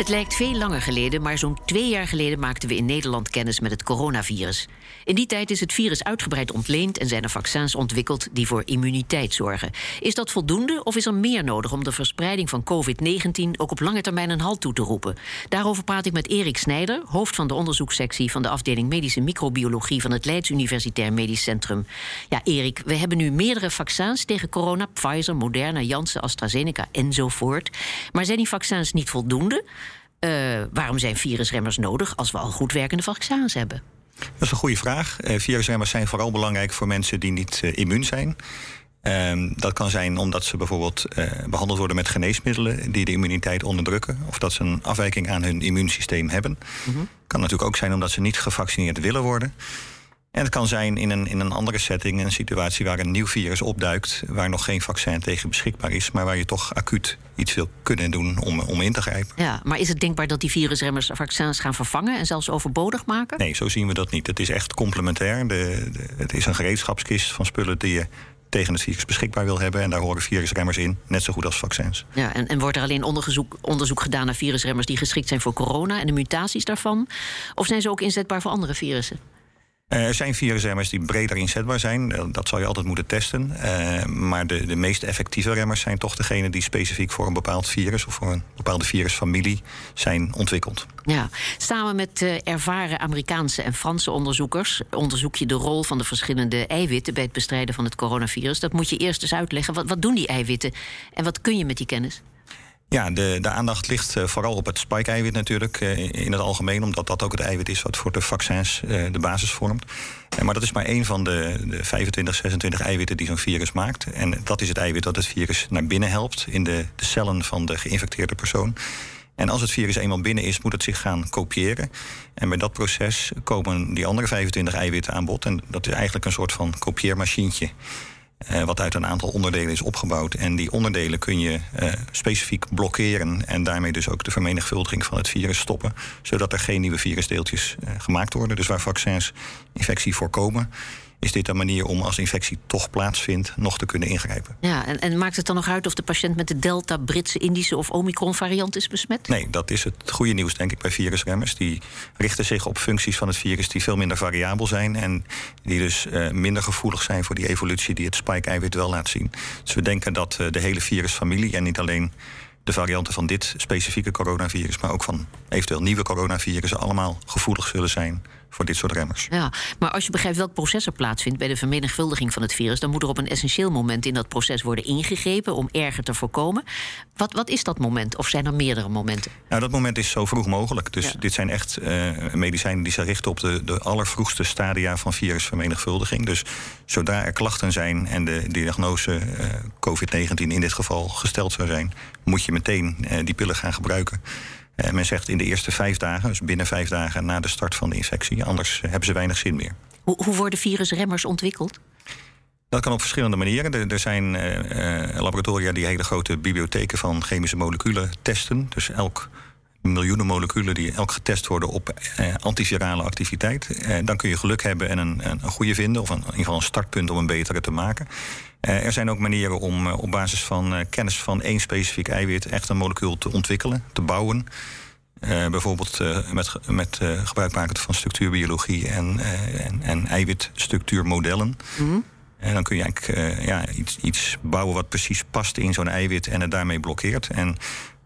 Het lijkt veel langer geleden, maar zo'n twee jaar geleden maakten we in Nederland kennis met het coronavirus. In die tijd is het virus uitgebreid ontleend en zijn er vaccins ontwikkeld die voor immuniteit zorgen. Is dat voldoende of is er meer nodig om de verspreiding van COVID-19 ook op lange termijn een halt toe te roepen? Daarover praat ik met Erik Snijder, hoofd van de onderzoekssectie van de afdeling Medische Microbiologie van het Leids Universitair Medisch Centrum. Ja, Erik, we hebben nu meerdere vaccins tegen corona: Pfizer, Moderna, Janssen, AstraZeneca enzovoort. Maar zijn die vaccins niet voldoende? Uh, waarom zijn virusremmers nodig als we al goed werkende vaccins hebben? Dat is een goede vraag. Uh, virusremmers zijn vooral belangrijk voor mensen die niet uh, immuun zijn. Uh, dat kan zijn omdat ze bijvoorbeeld behandeld worden met geneesmiddelen die de immuniteit onderdrukken. Of dat ze een afwijking aan hun immuunsysteem hebben. Mm -hmm. Kan natuurlijk ook zijn omdat ze niet gevaccineerd willen worden. En het kan zijn in een, in een andere setting, een situatie waar een nieuw virus opduikt, waar nog geen vaccin tegen beschikbaar is, maar waar je toch acuut iets wil kunnen doen om, om in te grijpen. Ja, maar is het denkbaar dat die virusremmers vaccins gaan vervangen en zelfs overbodig maken? Nee, zo zien we dat niet. Het is echt complementair. De, de, het is een gereedschapskist van spullen die je tegen het virus beschikbaar wil hebben. En daar horen virusremmers in, net zo goed als vaccins. Ja, en, en wordt er alleen onderzoek, onderzoek gedaan naar virusremmers die geschikt zijn voor corona en de mutaties daarvan? Of zijn ze ook inzetbaar voor andere virussen? Uh, er zijn virusremmers die breder inzetbaar zijn. Uh, dat zal je altijd moeten testen. Uh, maar de, de meest effectieve remmers zijn toch degene die specifiek voor een bepaald virus of voor een bepaalde virusfamilie zijn ontwikkeld. Ja, samen met ervaren Amerikaanse en Franse onderzoekers onderzoek je de rol van de verschillende eiwitten bij het bestrijden van het coronavirus. Dat moet je eerst eens uitleggen. Wat, wat doen die eiwitten en wat kun je met die kennis? Ja, de, de aandacht ligt uh, vooral op het spike-eiwit natuurlijk uh, in het algemeen, omdat dat ook het eiwit is wat voor de vaccins uh, de basis vormt. maar dat is maar één van de, de 25, 26 eiwitten die zo'n virus maakt. En dat is het eiwit dat het virus naar binnen helpt in de, de cellen van de geïnfecteerde persoon. En als het virus eenmaal binnen is, moet het zich gaan kopiëren. En bij dat proces komen die andere 25 eiwitten aan bod. En dat is eigenlijk een soort van kopieermachientje. Uh, wat uit een aantal onderdelen is opgebouwd. En die onderdelen kun je uh, specifiek blokkeren. En daarmee dus ook de vermenigvuldiging van het virus stoppen. Zodat er geen nieuwe virusdeeltjes uh, gemaakt worden. Dus waar vaccins infectie voorkomen is dit een manier om als infectie toch plaatsvindt nog te kunnen ingrijpen. Ja, en, en, maakt het dan nog uit of de patiënt met de Delta, Britse, Indische of Omicron variant is besmet? Nee, dat is het goede nieuws denk ik bij virusremmers. Die richten zich op functies van het virus die veel minder variabel zijn en die dus uh, minder gevoelig zijn voor die evolutie die het spike-eiwit wel laat zien. Dus we denken dat uh, de hele virusfamilie en niet alleen de varianten van dit specifieke coronavirus, maar ook van eventueel nieuwe coronavirussen allemaal gevoelig zullen zijn voor dit soort remmers. Ja, maar als je begrijpt welk proces er plaatsvindt bij de vermenigvuldiging van het virus, dan moet er op een essentieel moment in dat proces worden ingegrepen om erger te voorkomen. Wat, wat is dat moment? Of zijn er meerdere momenten? Nou, dat moment is zo vroeg mogelijk. Dus ja. dit zijn echt uh, medicijnen die zich richten op de, de allervroegste stadia van virusvermenigvuldiging. Dus zodra er klachten zijn en de diagnose uh, COVID-19 in dit geval gesteld zou zijn, moet je meteen uh, die pillen gaan gebruiken. Uh, men zegt in de eerste vijf dagen, dus binnen vijf dagen na de start van de infectie. Anders hebben ze weinig zin meer. Hoe, hoe worden virusremmers ontwikkeld? Dat kan op verschillende manieren. Er, er zijn uh, laboratoria die hele grote bibliotheken van chemische moleculen testen. Dus elk miljoenen moleculen die elk getest worden op antivirale activiteit. dan kun je geluk hebben en een, een, een goede vinden, of een, in ieder geval een startpunt om een betere te maken. Uh, er zijn ook manieren om uh, op basis van uh, kennis van één specifiek eiwit echt een molecuul te ontwikkelen, te bouwen. bijvoorbeeld met, met gebruik maken van structuurbiologie en, en, en eiwitstructuurmodellen. Mm -hmm. En dan kun je eigenlijk ja, iets, iets bouwen wat precies past in zo'n eiwit en het daarmee blokkeert. En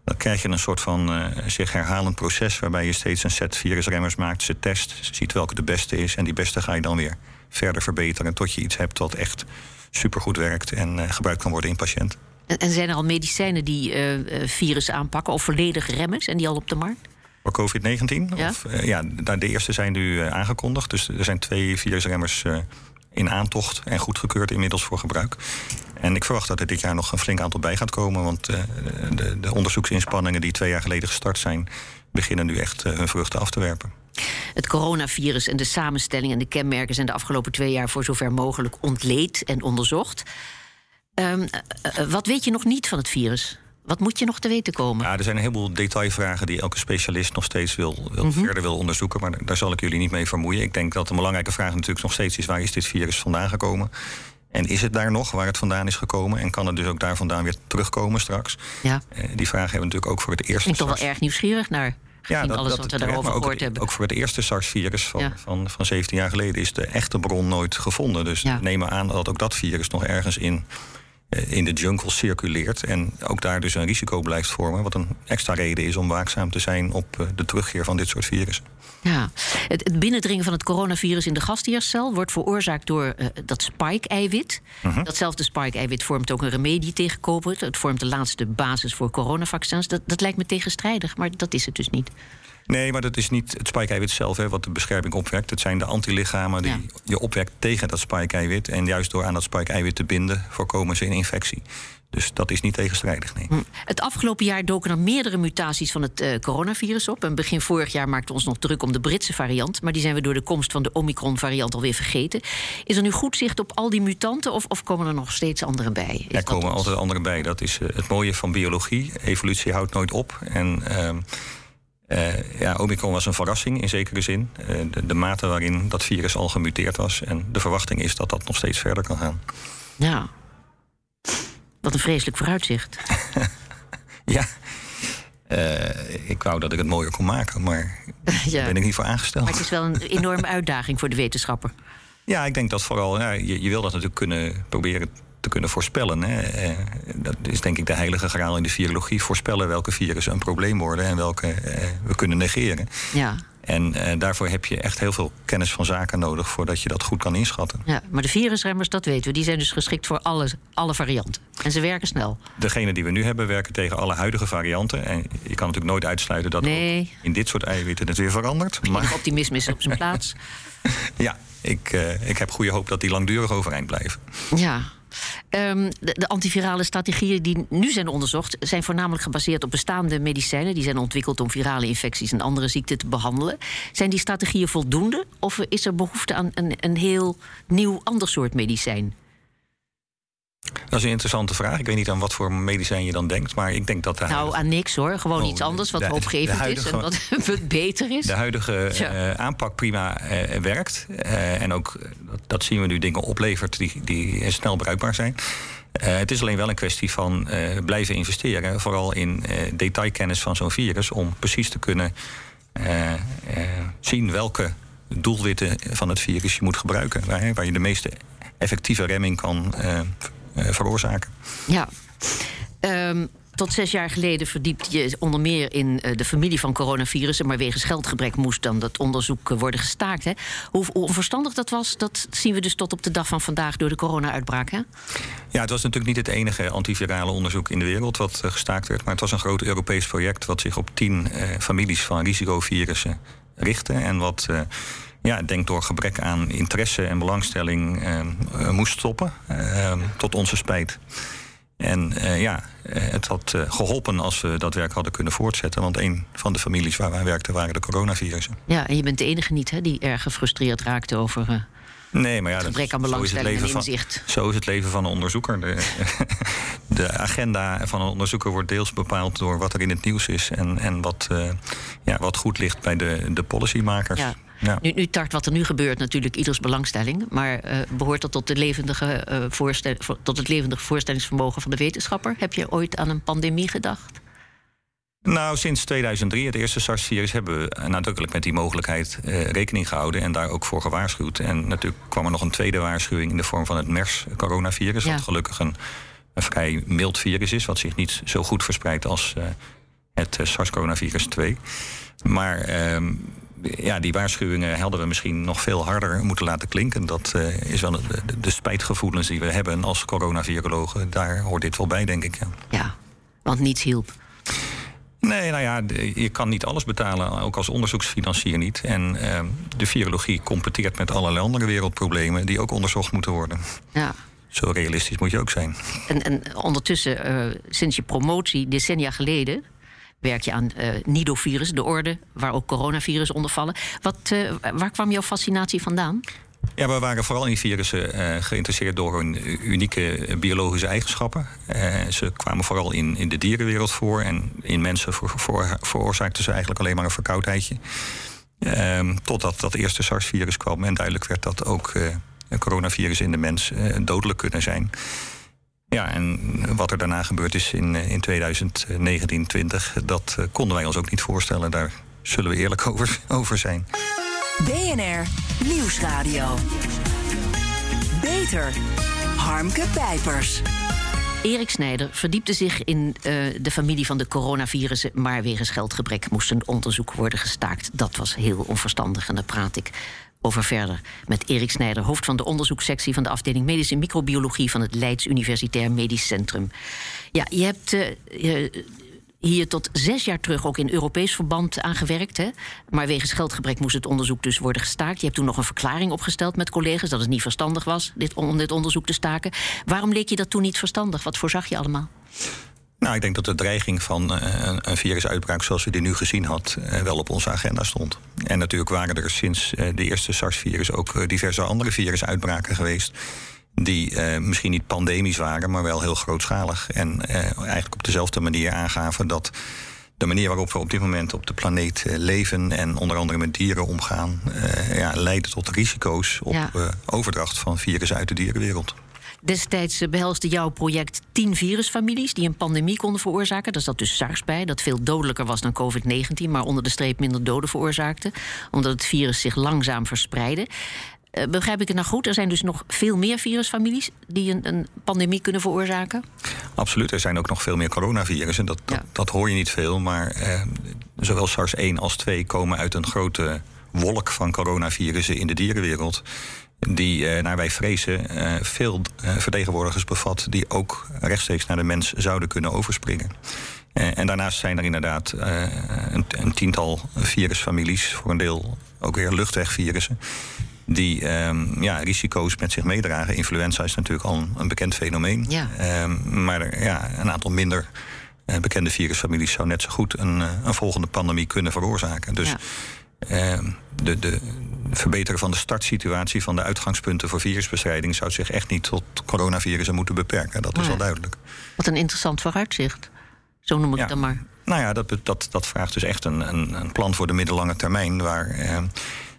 dan krijg je een soort van zich herhalend proces waarbij je steeds een set virusremmers maakt, ze test, ziet welke de beste is en die beste ga je dan weer verder verbeteren tot je iets hebt wat echt supergoed werkt en uh, gebruikt kan worden in patiënten. En, en, zijn er al medicijnen die uh, virus aanpakken of volledig remmen? Zijn die al op de markt? Voor COVID-19? Ja, of, ja de eerste zijn nu aangekondigd. Dus er zijn twee virusremmers in aantocht en goedgekeurd inmiddels voor gebruik. En ik verwacht dat er dit jaar nog een flink aantal bij gaat komen. Want de, de onderzoeksinspanningen die twee jaar geleden gestart zijn, beginnen nu echt hun vruchten af te werpen. Het coronavirus en de samenstelling en de kenmerken zijn de afgelopen twee jaar voor zover mogelijk ontleed en onderzocht. Um, uh, wat weet je nog niet van het virus? Wat moet je nog te weten komen? Ja, er zijn een heleboel detailvragen die elke specialist nog steeds wil, wil Mhm. verder wil onderzoeken. Maar daar zal ik jullie niet mee vermoeien. Ik denk dat een belangrijke vraag natuurlijk nog steeds is: waar is dit virus vandaan gekomen? En is het daar nog waar het vandaan is gekomen? En kan het dus ook daar vandaan weer terugkomen straks? Ja, Eh, die vraag hebben we natuurlijk ook voor het eerste. ik ben toch wel erg nieuwsgierig naar. Gezien alles wat we terecht, daarover maar ook, hebben. Ook voor het eerste SARS-virus van, Ja. van, van 17 jaar geleden is de echte bron nooit gevonden. Dus Ja. nemen aan dat ook dat virus nog ergens in, in de jungle circuleert. En ook daar dus een risico blijft vormen. Wat een extra reden is om waakzaam te zijn op eh, de terugkeer van dit soort virussen. Ja. Het, het binnendringen van het coronavirus in de gastheerscel wordt veroorzaakt door eh, dat spike-eiwit. Mhm. Datzelfde spike-eiwit vormt ook een remedie tegen COVID. Het vormt de laatste basis voor coronavaccins. Dat, dat lijkt me tegenstrijdig, maar dat is het dus niet. Nee, maar dat is niet het spike-eiwit zelf hè, wat de bescherming opwekt. Het zijn de antilichamen die Ja. je opwekt tegen dat spike-eiwit. En juist door aan dat spike-eiwit te binden voorkomen ze een infectie. Dus dat is niet tegenstrijdig, nee. Hm. Het afgelopen jaar doken er meerdere mutaties van het eh, coronavirus op. En begin vorig jaar maakten we ons nog druk om de Britse variant. Maar die zijn we door de komst van de Omicron-variant alweer vergeten. Is er nu goed zicht op al die mutanten of, of komen er nog steeds andere bij? Is Er komen ons- altijd anderen bij. Dat is eh, het mooie van biologie. Evolutie houdt nooit op. En ehm, eh, ja, Omicron was een verrassing in zekere zin. Eh, de, de mate waarin dat virus al gemuteerd was. En de verwachting is dat dat nog steeds verder kan gaan. Ja. Wat een vreselijk vooruitzicht. Ja, Eh, ik wou dat ik het mooier kon maken, maar ja. daar ben ik niet voor aangesteld. Maar het is wel een enorme uitdaging voor de wetenschapper. Ja, ik denk dat vooral, ja, je, je wil dat natuurlijk kunnen proberen te kunnen voorspellen. Hè. Eh, dat is denk ik de heilige graal in de virologie. Voorspellen welke virussen een probleem worden en welke eh, we kunnen negeren. Ja. En eh, daarvoor heb je echt heel veel kennis van zaken nodig voordat je dat goed kan inschatten. ja. Maar de virusremmers, dat weten we, die zijn dus geschikt voor alle, alle varianten. En ze werken snel. Degene die we nu hebben werken tegen alle huidige varianten. En je kan natuurlijk nooit uitsluiten dat Nee. in dit soort eiwitten het weer verandert. Maar Maar optimisme is op zijn plaats. ja, ik, eh, ik heb goede hoop dat die langdurig overeind blijven. Ja. Ehm, de, de antivirale strategieën die nu zijn onderzocht, zijn voornamelijk gebaseerd op bestaande medicijnen. Die zijn ontwikkeld om virale infecties en andere ziekten te behandelen. Zijn die strategieën voldoende? Of is er behoefte aan een, een heel nieuw ander soort medicijn? Dat is een interessante vraag. Ik weet niet aan wat voor medicijn je dan denkt. Maar ik denk dat de Nou, aan niks hoor. Gewoon Oh, iets anders wat hoopgevend is en wat, beter is. de huidige Ja. eh, aanpak prima eh, werkt. Eh, en ook, dat, zien we nu, dingen oplevert die, die snel bruikbaar zijn. Eh, het is alleen wel een kwestie van eh, blijven investeren. Vooral in eh, detailkennis van zo'n virus. Om precies te kunnen zien welke doelwitten van het virus je moet gebruiken. Waar, waar je de meeste effectieve remming kan veroorzaken. Ja. Ehm, tot zes jaar geleden verdiepte je onder meer in eh, de familie van coronavirussen. Maar wegens geldgebrek moest dan dat onderzoek eh, worden gestaakt. Hè? Hoe, onverstandig dat was, dat zien we dus tot op de dag van vandaag door de corona-uitbraak. Hè? Ja, het was natuurlijk niet het enige antivirale onderzoek in de wereld wat eh, gestaakt werd. Maar het was een groot Europees project wat zich op tien eh, families van risicovirussen richtte. En wat, eh, ja, denk door gebrek aan interesse en belangstelling moest stoppen. tot onze spijt. En eh, ja, eh, het had eh, geholpen als we dat werk hadden kunnen voortzetten. Want een van de families waar wij werkten waren de coronavirussen. Ja, en je bent de enige niet hè, die erg gefrustreerd raakte over. eh, Nee, maar ja, dat- Gebrek aan het belangstelling en leven van- inzicht. Zo is het leven van een onderzoeker. De, de agenda van een onderzoeker wordt deels bepaald door wat er in het nieuws is en, en wat, ja, wat goed ligt bij de, de policymakers. ja. Ja. Nu, nu tart wat er nu gebeurt natuurlijk ieders belangstelling. Maar eh, behoort dat tot, de levendige, eh, voorstel, voor- tot het levendige voorstellingsvermogen van de wetenschapper? Heb je ooit aan een pandemie gedacht? Nou, sinds 2003, het eerste SARS-virus, hebben we nadrukkelijk met die mogelijkheid eh, rekening gehouden en daar ook voor gewaarschuwd. En natuurlijk kwam er nog een tweede waarschuwing in de vorm van het MERS-coronavirus, Ja. wat gelukkig een, een vrij mild virus is, wat zich niet zo goed verspreidt als eh, het eh, SARS-coronavirus 2. Maar ehm, ja, die waarschuwingen hadden we misschien nog veel harder moeten laten klinken. Dat eh, is wel de, de, spijtgevoelens die we hebben als coronavirologen. Daar hoort dit wel bij, denk ik. Ja. Ja, want niets hielp. Nee, nou ja, je kan niet alles betalen, ook als onderzoeksfinancier niet. En ehm, de virologie competeert met allerlei andere wereldproblemen die ook onderzocht moeten worden. Ja. Zo realistisch moet je ook zijn. En, en ondertussen, eh, sinds je promotie decennia geleden, werk je aan eh nidovirus, de orde waar ook coronavirus onder vallen. Wat, eh, waar kwam jouw fascinatie vandaan? Ja, we waren vooral in virussen uh, geïnteresseerd door hun unieke biologische eigenschappen. Ze kwamen vooral in, in de dierenwereld voor. En in mensen voor, voor, veroorzaakten ze eigenlijk alleen maar een verkoudheidje. Uh, totdat dat eerste SARS-virus kwam en duidelijk werd dat ook coronavirus in de mens dodelijk kunnen zijn. Ja, en wat er daarna gebeurd is in, in 2019, 20, dat konden wij ons ook niet voorstellen. Daar zullen we eerlijk over, over zijn. BNR Nieuwsradio. Beter. Harmke Pijpers. Erik Snijder verdiepte zich in uh, de familie van de coronavirussen, maar wegens geldgebrek moest een onderzoek worden gestaakt. Dat was heel onverstandig en daar praat ik over verder met Erik Snijder, hoofd van de onderzoekssectie van de afdeling Medische Microbiologie van het Leids Universitair Medisch Centrum. Ja, je hebt uh, hier tot zes jaar terug ook in Europees verband aangewerkt. Hè? Maar wegens geldgebrek moest het onderzoek dus worden gestaakt. Je hebt toen nog een verklaring opgesteld met collega's dat het niet verstandig was dit, om dit onderzoek te staken. Waarom leek je dat toen niet verstandig? Wat voorzag je allemaal? Nou, ik denk dat de dreiging van uh, een virusuitbraak zoals we die nu gezien had, uh, wel op onze agenda stond. En natuurlijk waren er sinds uh, de eerste SARS-virus ook diverse andere virusuitbraken geweest die misschien niet pandemisch waren, maar wel heel grootschalig. En eigenlijk op dezelfde manier aangaven dat de manier waarop we op dit moment op de planeet leven en onder andere met dieren omgaan, ja, leidde tot risico's op ja. overdracht van virussen uit de dierenwereld. Destijds behelste jouw project tien virusfamilies die een pandemie konden veroorzaken. Daar zat dus SARS bij, dat veel dodelijker was dan COVID-19, maar onder de streep minder doden veroorzaakte, omdat het virus zich langzaam verspreidde. Uh, begrijp ik het nou goed? Er zijn dus nog veel meer virusfamilies die een, een, pandemie kunnen veroorzaken? Absoluut. Er zijn ook nog veel meer coronavirussen. Dat, dat, ja. dat hoor je niet veel. Maar eh, zowel SARS-1 als 2 komen uit een grote wolk van coronavirussen in de dierenwereld. Die, eh, naar wij vrezen, eh, veel eh, vertegenwoordigers bevat die ook rechtstreeks naar de mens zouden kunnen overspringen. En daarnaast zijn er inderdaad een, een tiental virusfamilies, voor een deel ook weer luchtwegvirussen die um, ja, risico's met zich meedragen. Influenza is natuurlijk al een, bekend fenomeen. Ja. Um, maar er, ja, een aantal minder uh, bekende virusfamilies zou net zo goed een, een volgende pandemie kunnen veroorzaken. Dus ja. um, de, de verbeteren van de startsituatie van de uitgangspunten voor virusbestrijding zou zich echt niet tot coronavirussen moeten beperken. Dat is wel duidelijk. Wat een interessant vooruitzicht. Zo noem ik ja. het dan maar. Nou ja, dat, dat, dat vraagt dus echt een, een, een plan voor de middellange termijn. Waar eh,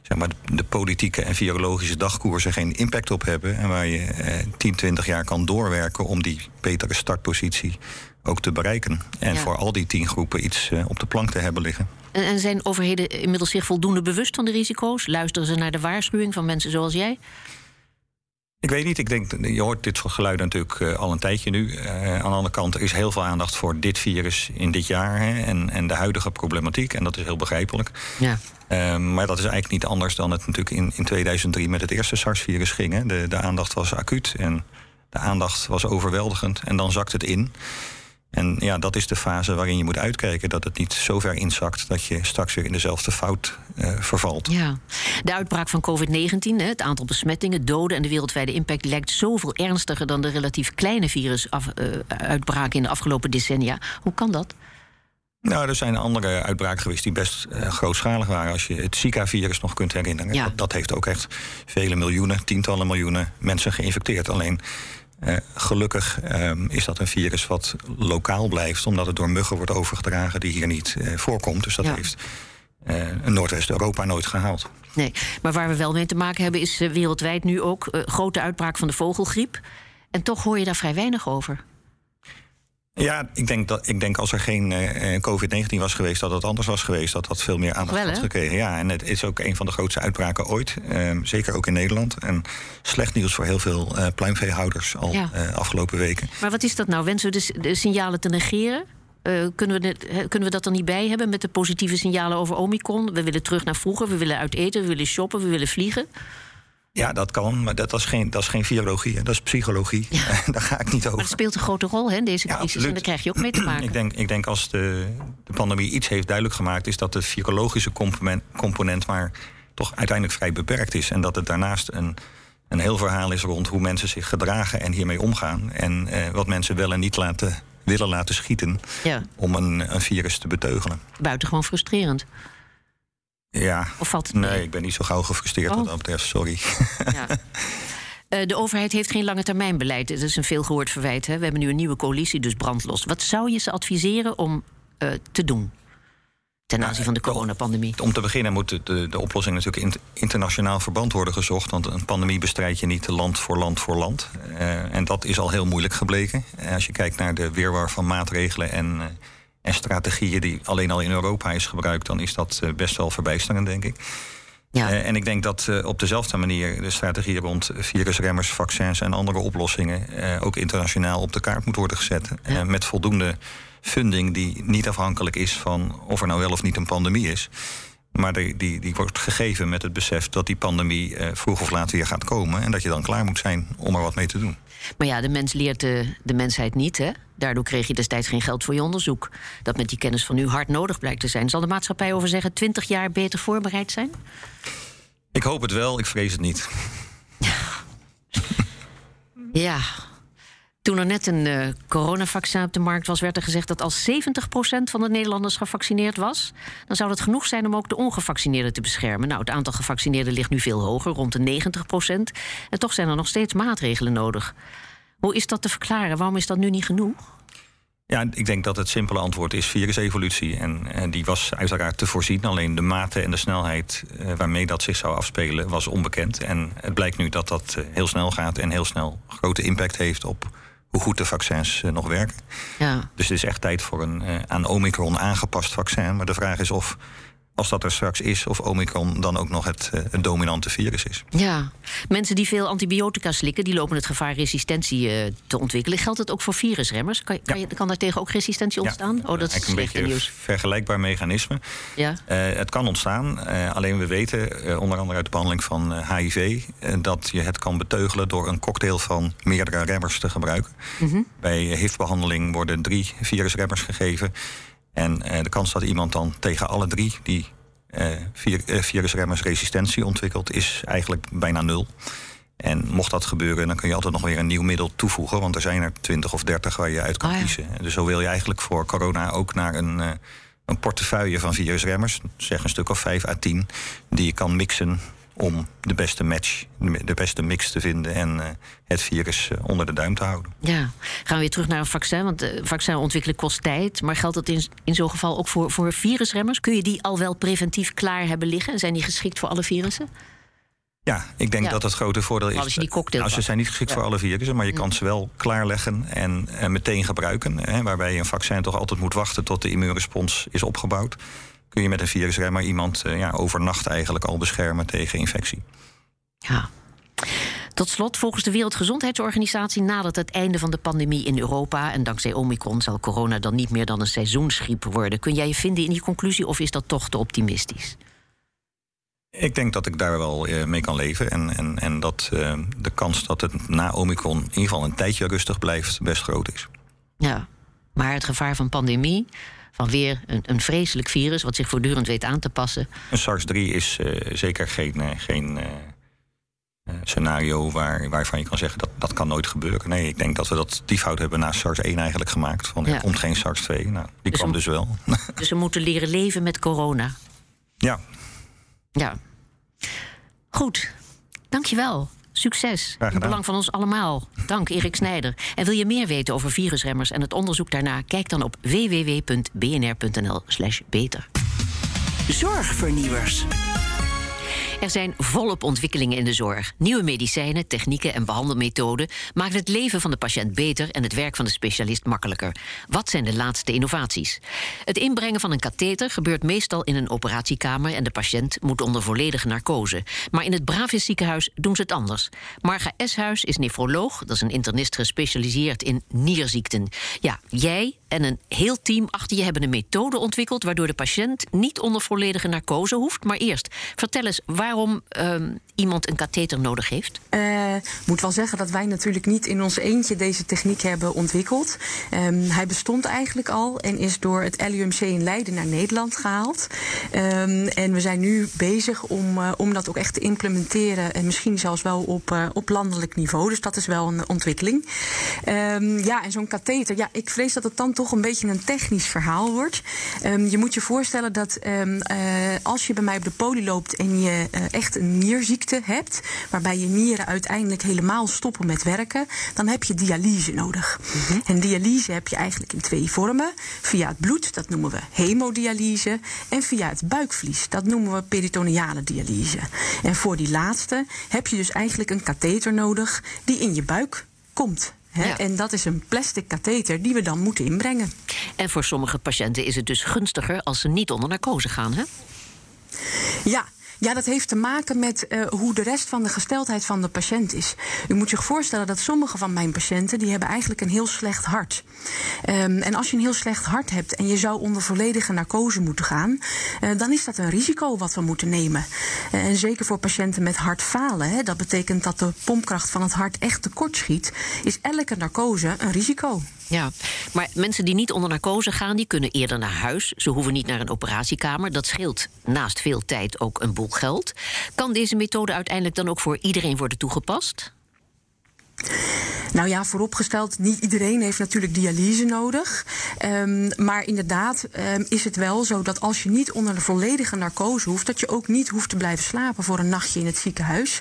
zeg maar, de politieke en virologische dagkoersen geen impact op hebben. En waar je eh, 10, 20 jaar kan doorwerken om die betere startpositie ook te bereiken. En ja. voor al die tien groepen iets uh, op de plank te hebben liggen. En, en zijn overheden inmiddels zich voldoende bewust van de risico's? Luisteren ze naar de waarschuwing van mensen zoals jij? Ik weet niet. Ik denk, je hoort dit soort geluiden natuurlijk uh, al een tijdje nu. Uh, aan de andere kant, er is heel veel aandacht voor dit virus in dit jaar hè, en, en de huidige problematiek. En dat is heel begrijpelijk. Ja. Uh, maar dat is eigenlijk niet anders dan het natuurlijk in, in 2003 met het eerste SARS-virus ging. Hè. De, de aandacht was acuut en de aandacht was overweldigend. En dan zakt het in. En ja, dat is de fase waarin je moet uitkijken dat het niet zo ver inzakt dat je straks weer in dezelfde fout uh, vervalt. Ja, de uitbraak van COVID-19, het aantal besmettingen, doden en de wereldwijde impact lijkt zoveel ernstiger dan de relatief kleine virusuitbraken uh, in de afgelopen decennia. Hoe kan dat? Nou, er zijn andere uitbraken geweest die best uh, grootschalig waren. Als je het Zika-virus nog kunt herinneren. Ja. Dat, dat, heeft ook echt vele miljoenen, tientallen miljoenen mensen geïnfecteerd. Alleen uh, gelukkig uh, is dat een virus wat lokaal blijft, omdat het door muggen wordt overgedragen die hier niet uh, voorkomt. Dus dat Ja. heeft Noordwest-Europa nooit gehaald. Nee, maar waar we wel mee te maken hebben is eh, wereldwijd nu ook eh, grote uitbraak van de vogelgriep. En toch hoor je daar vrij weinig over. Ja, ik denk, dat, ik denk als er geen eh, COVID-19 was geweest, dat het anders was geweest. Dat dat veel meer aandacht Wel, had gekregen. Ja, en het is ook een van de grootste uitbraken ooit. eh, zeker ook in Nederland. En slecht nieuws voor heel veel eh pluimveehouders al Ja. eh, afgelopen weken. Maar wat is dat nou? Wensen we de, de signalen te negeren? Eh, kunnen, we dit- kunnen we dat er niet bij hebben met de positieve signalen over Omicron? We willen terug naar vroeger, we willen uit eten, we willen shoppen, we willen vliegen. Ja, dat kan, maar dat is geen, dat is geen virologie, dat is psychologie. Daar ga ik niet Maar over. het speelt een grote rol hè, deze Ja, crisis. en daar krijg je ook mee te maken. Ik denk, ik denk als de, de pandemie iets heeft duidelijk gemaakt, is dat de virologische component, component maar toch uiteindelijk vrij beperkt is. En dat het daarnaast een, een heel verhaal is rond hoe mensen zich gedragen en hiermee omgaan. En eh, wat mensen wel en niet laten, willen laten schieten Ja, om een, een virus te beteugelen. buitengewoon frustrerend. Ja. Of valt het nee, ik ben niet zo gauw gefrustreerd Oh. wat dat betreft, sorry. Ja. Eh, de overheid heeft geen lange termijn beleid. Dat is een veelgehoord verwijt. Hè? We hebben nu een nieuwe coalitie, dus brandlos. Wat zou je ze adviseren om eh, te doen ten aanzien van de coronapandemie? Om te beginnen moet de, de, de oplossing natuurlijk in, internationaal verband worden gezocht. Want een pandemie bestrijd je niet land voor land voor land. Eh, en dat is al heel moeilijk gebleken. Eh, als je kijkt naar de weerwar van maatregelen en, eh, en strategieën die alleen al in Europa is gebruikt, dan is dat eh, best wel verbijsterend, denk ik. Ja. Eh, en ik denk dat eh, op dezelfde manier de strategie rond virusremmers, vaccins en andere oplossingen ook internationaal op de kaart moet worden gezet. Ja. met voldoende funding die niet afhankelijk is van of er nou wel of niet een pandemie is. Maar die, die, die wordt gegeven met het besef dat die pandemie vroeg of laat weer gaat komen. En dat je dan klaar moet zijn om er wat mee te doen. Maar ja, de mens leert de, de mensheid niet. Hè? Daardoor kreeg je destijds geen geld voor je onderzoek. Dat met die kennis van nu hard nodig blijkt te zijn. Zal de maatschappij over zeggen 20 jaar beter voorbereid zijn? Ik hoop het wel, ik vrees het niet. Ja. Toen er net een eh, coronavaccin op de markt was, werd er gezegd dat als 70% van de Nederlanders gevaccineerd was, dan zou dat genoeg zijn om ook de ongevaccineerden te beschermen. Nou, het aantal gevaccineerden ligt nu veel hoger, rond de 90%. En toch zijn er nog steeds maatregelen nodig. Hoe is dat te verklaren? Waarom is dat nu niet genoeg? Ja, ik denk dat het simpele antwoord is virusevolutie. En, en die was uiteraard te voorzien. Alleen de mate en de snelheid eh, waarmee dat zich zou afspelen was onbekend. En het blijkt nu dat dat eh, heel snel gaat en heel snel grote impact heeft op hoe goed de vaccins eh, nog werken. Ja. Dus het is echt tijd voor een eh, aan Omicron aangepast vaccin. Maar de vraag is of, als dat er straks is, of Omicron dan ook nog het, eh, het dominante virus is. Ja, mensen die veel antibiotica slikken, die lopen het gevaar resistentie eh, te ontwikkelen. Geldt het ook voor virusremmers? Kan, kan, je, kan daar tegen ook resistentie ontstaan? oh, dat is een beetje nieuws. vergelijkbaar mechanisme. Ja. Eh, het kan ontstaan, alleen we weten, onder andere uit de behandeling van HIV, dat je het kan beteugelen door een cocktail van meerdere remmers te gebruiken. Mhm. Bij HIV-behandeling worden drie virusremmers gegeven. En eh, de kans dat iemand dan tegen alle drie die eh, vir- eh, virusremmers resistentie ontwikkelt, is eigenlijk bijna nul. En mocht dat gebeuren, dan kun je altijd nog weer een nieuw middel toevoegen. Want er zijn er 20 of 30 waar je uit kan Oh ja. kiezen. Dus zo wil je eigenlijk voor corona ook naar een, een portefeuille van virusremmers. Zeg een stuk of 5 à 10. Die je kan mixen om de beste match, de beste mix te vinden. En eh, het virus eh, onder de duim te houden. Ja, gaan we weer terug naar een vaccin. Want eh, vaccin ontwikkelen kost tijd. Maar geldt dat in, in zo'n geval ook voor, voor virusremmers? Kun je die al wel preventief klaar hebben liggen? Zijn die geschikt voor alle virussen? Ja, ik denk Ja. dat het grote voordeel is. Als je die cocktail Nou, ze zijn niet geschikt Ja. voor alle virussen, maar je kan ze wel klaarleggen en, en meteen gebruiken. Hè, waarbij je een vaccin toch altijd moet wachten tot de immuunrespons is opgebouwd. Kun je met een virusremmer iemand eh, ja, overnacht eigenlijk al beschermen tegen infectie. Ja. Tot slot, volgens de Wereldgezondheidsorganisatie nadert het einde van de pandemie in Europa. En dankzij Omicron zal corona dan niet meer dan een seizoensgriep worden. Kun jij je vinden in die conclusie of is dat toch te optimistisch? Ik denk dat ik daar wel eh, mee kan leven. En, en, en dat eh, de kans dat het na Omicron in ieder geval een tijdje rustig blijft best groot is. Ja, maar het gevaar van pandemie, van weer een, een vreselijk virus wat zich voortdurend weet aan te passen. Een SARS-3 is eh, zeker geen, eh, geen eh, scenario waar, waarvan je kan zeggen dat dat kan nooit gebeuren. Nee, ik denk dat we dat die fout hebben na SARS-1 eigenlijk gemaakt. Van Ja. er komt geen SARS-2. Nou, die Dus kwam dus wel. Dus we moeten leren leven met corona. ja, Ja. Goed, dankjewel. Succes. In gedaan. belang van ons allemaal. Dank, Erik Snijder. En wil je meer weten over virusremmers en het onderzoek daarna? Kijk dan op www.bnr.nl/slash beter. Zorgvernieuwers. Er zijn volop ontwikkelingen in de zorg. Nieuwe medicijnen, technieken en behandelmethoden maken het leven van de patiënt beter en het werk van de specialist makkelijker. Wat zijn de laatste innovaties? Het inbrengen van een katheter gebeurt meestal in een operatiekamer en de patiënt moet onder volledige narcose. Maar in het Bravis ziekenhuis doen ze het anders. Marga Eshuis is nefroloog, dat is een internist gespecialiseerd in nierziekten. Ja, jij en een heel team achter je hebben een methode ontwikkeld waardoor de patiënt niet onder volledige narcose hoeft. Maar eerst, vertel eens waarom ehm, iemand een katheter nodig heeft. Eh, moet wel zeggen dat wij natuurlijk niet in ons eentje deze techniek hebben ontwikkeld. Ehm, hij bestond eigenlijk al en is door het LUMC in Leiden naar Nederland gehaald. Ehm, en we zijn nu bezig om, eh, om dat ook echt te implementeren. En misschien zelfs wel op, eh, op landelijk niveau. Dus dat is wel een ontwikkeling. Ja, en zo'n katheter. Ja, ik vrees dat het dan toch een beetje een technisch verhaal wordt. Je moet je voorstellen dat als je bij mij op de poli loopt en je echt een nierziekte hebt, waarbij je nieren uiteindelijk helemaal stoppen met werken, dan heb je dialyse nodig. Mhm. En dialyse heb je eigenlijk in twee vormen: via het bloed, dat noemen we hemodialyse, en via het buikvlies, dat noemen we peritoneale dialyse. En voor die laatste heb je dus eigenlijk een katheter nodig die in je buik komt. En dat is een plastic katheter die we dan moeten inbrengen. En voor sommige patiënten is het dus gunstiger als ze niet onder narcose gaan, hè? Ja, ja, dat heeft te maken met uh, hoe de rest van de gesteldheid van de patiënt is. U moet zich voorstellen dat sommige van mijn patiënten... die hebben eigenlijk een heel slecht hart. Um, en als je een heel slecht hart hebt en je zou onder volledige narcose moeten gaan... Uh, dan is dat een risico wat we moeten nemen. Uh, en zeker voor patiënten met hartfalen. Hè, dat betekent dat de pompkracht van het hart echt tekort schiet... is elke narcose een risico. Ja, maar mensen die niet onder narcose gaan, die kunnen eerder naar huis. Ze hoeven niet naar een operatiekamer. Dat scheelt naast veel tijd ook een boel geld. Kan deze methode uiteindelijk dan ook voor iedereen worden toegepast? Nou ja, vooropgesteld, niet iedereen heeft natuurlijk dialyse nodig. Um, maar inderdaad um, is het wel zo dat als je niet onder de volledige narcose hoeft, dat je ook niet hoeft te blijven slapen voor een nachtje in het ziekenhuis.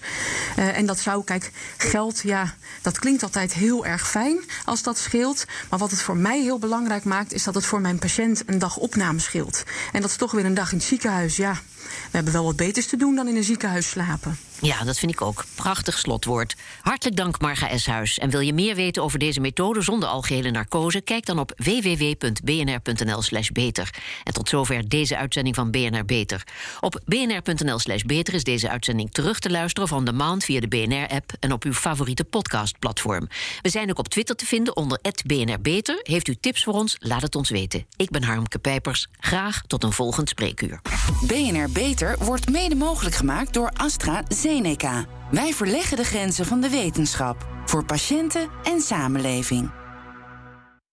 Uh, en dat zou, kijk, geld, ja, dat klinkt altijd heel erg fijn als dat scheelt. Maar wat het voor mij heel belangrijk maakt, is dat het voor mijn patiënt een dag opname scheelt. En dat is toch weer een dag in het ziekenhuis, ja. We hebben wel wat beters te doen dan in een ziekenhuis slapen. Ja, dat vind ik ook. Prachtig slotwoord. Hartelijk dank, Marga Eshuis. En wil je meer weten over deze methode zonder algehele narcose? Kijk dan op www.bnr.nl/slash beter. En tot zover deze uitzending van BNR Beter. Op bnr.nl/slash beter is deze uitzending terug te luisteren van de maand via de BNR-app en op uw favoriete podcastplatform. We zijn ook op Twitter te vinden onder BNR Beter. Heeft u tips voor ons? Laat het ons weten. Ik ben Harmke Pijpers. Graag tot een volgend spreekuur. BNR Beter wordt mede mogelijk gemaakt door AstraZeneca. Wij verleggen de grenzen van de wetenschap voor patiënten en samenleving.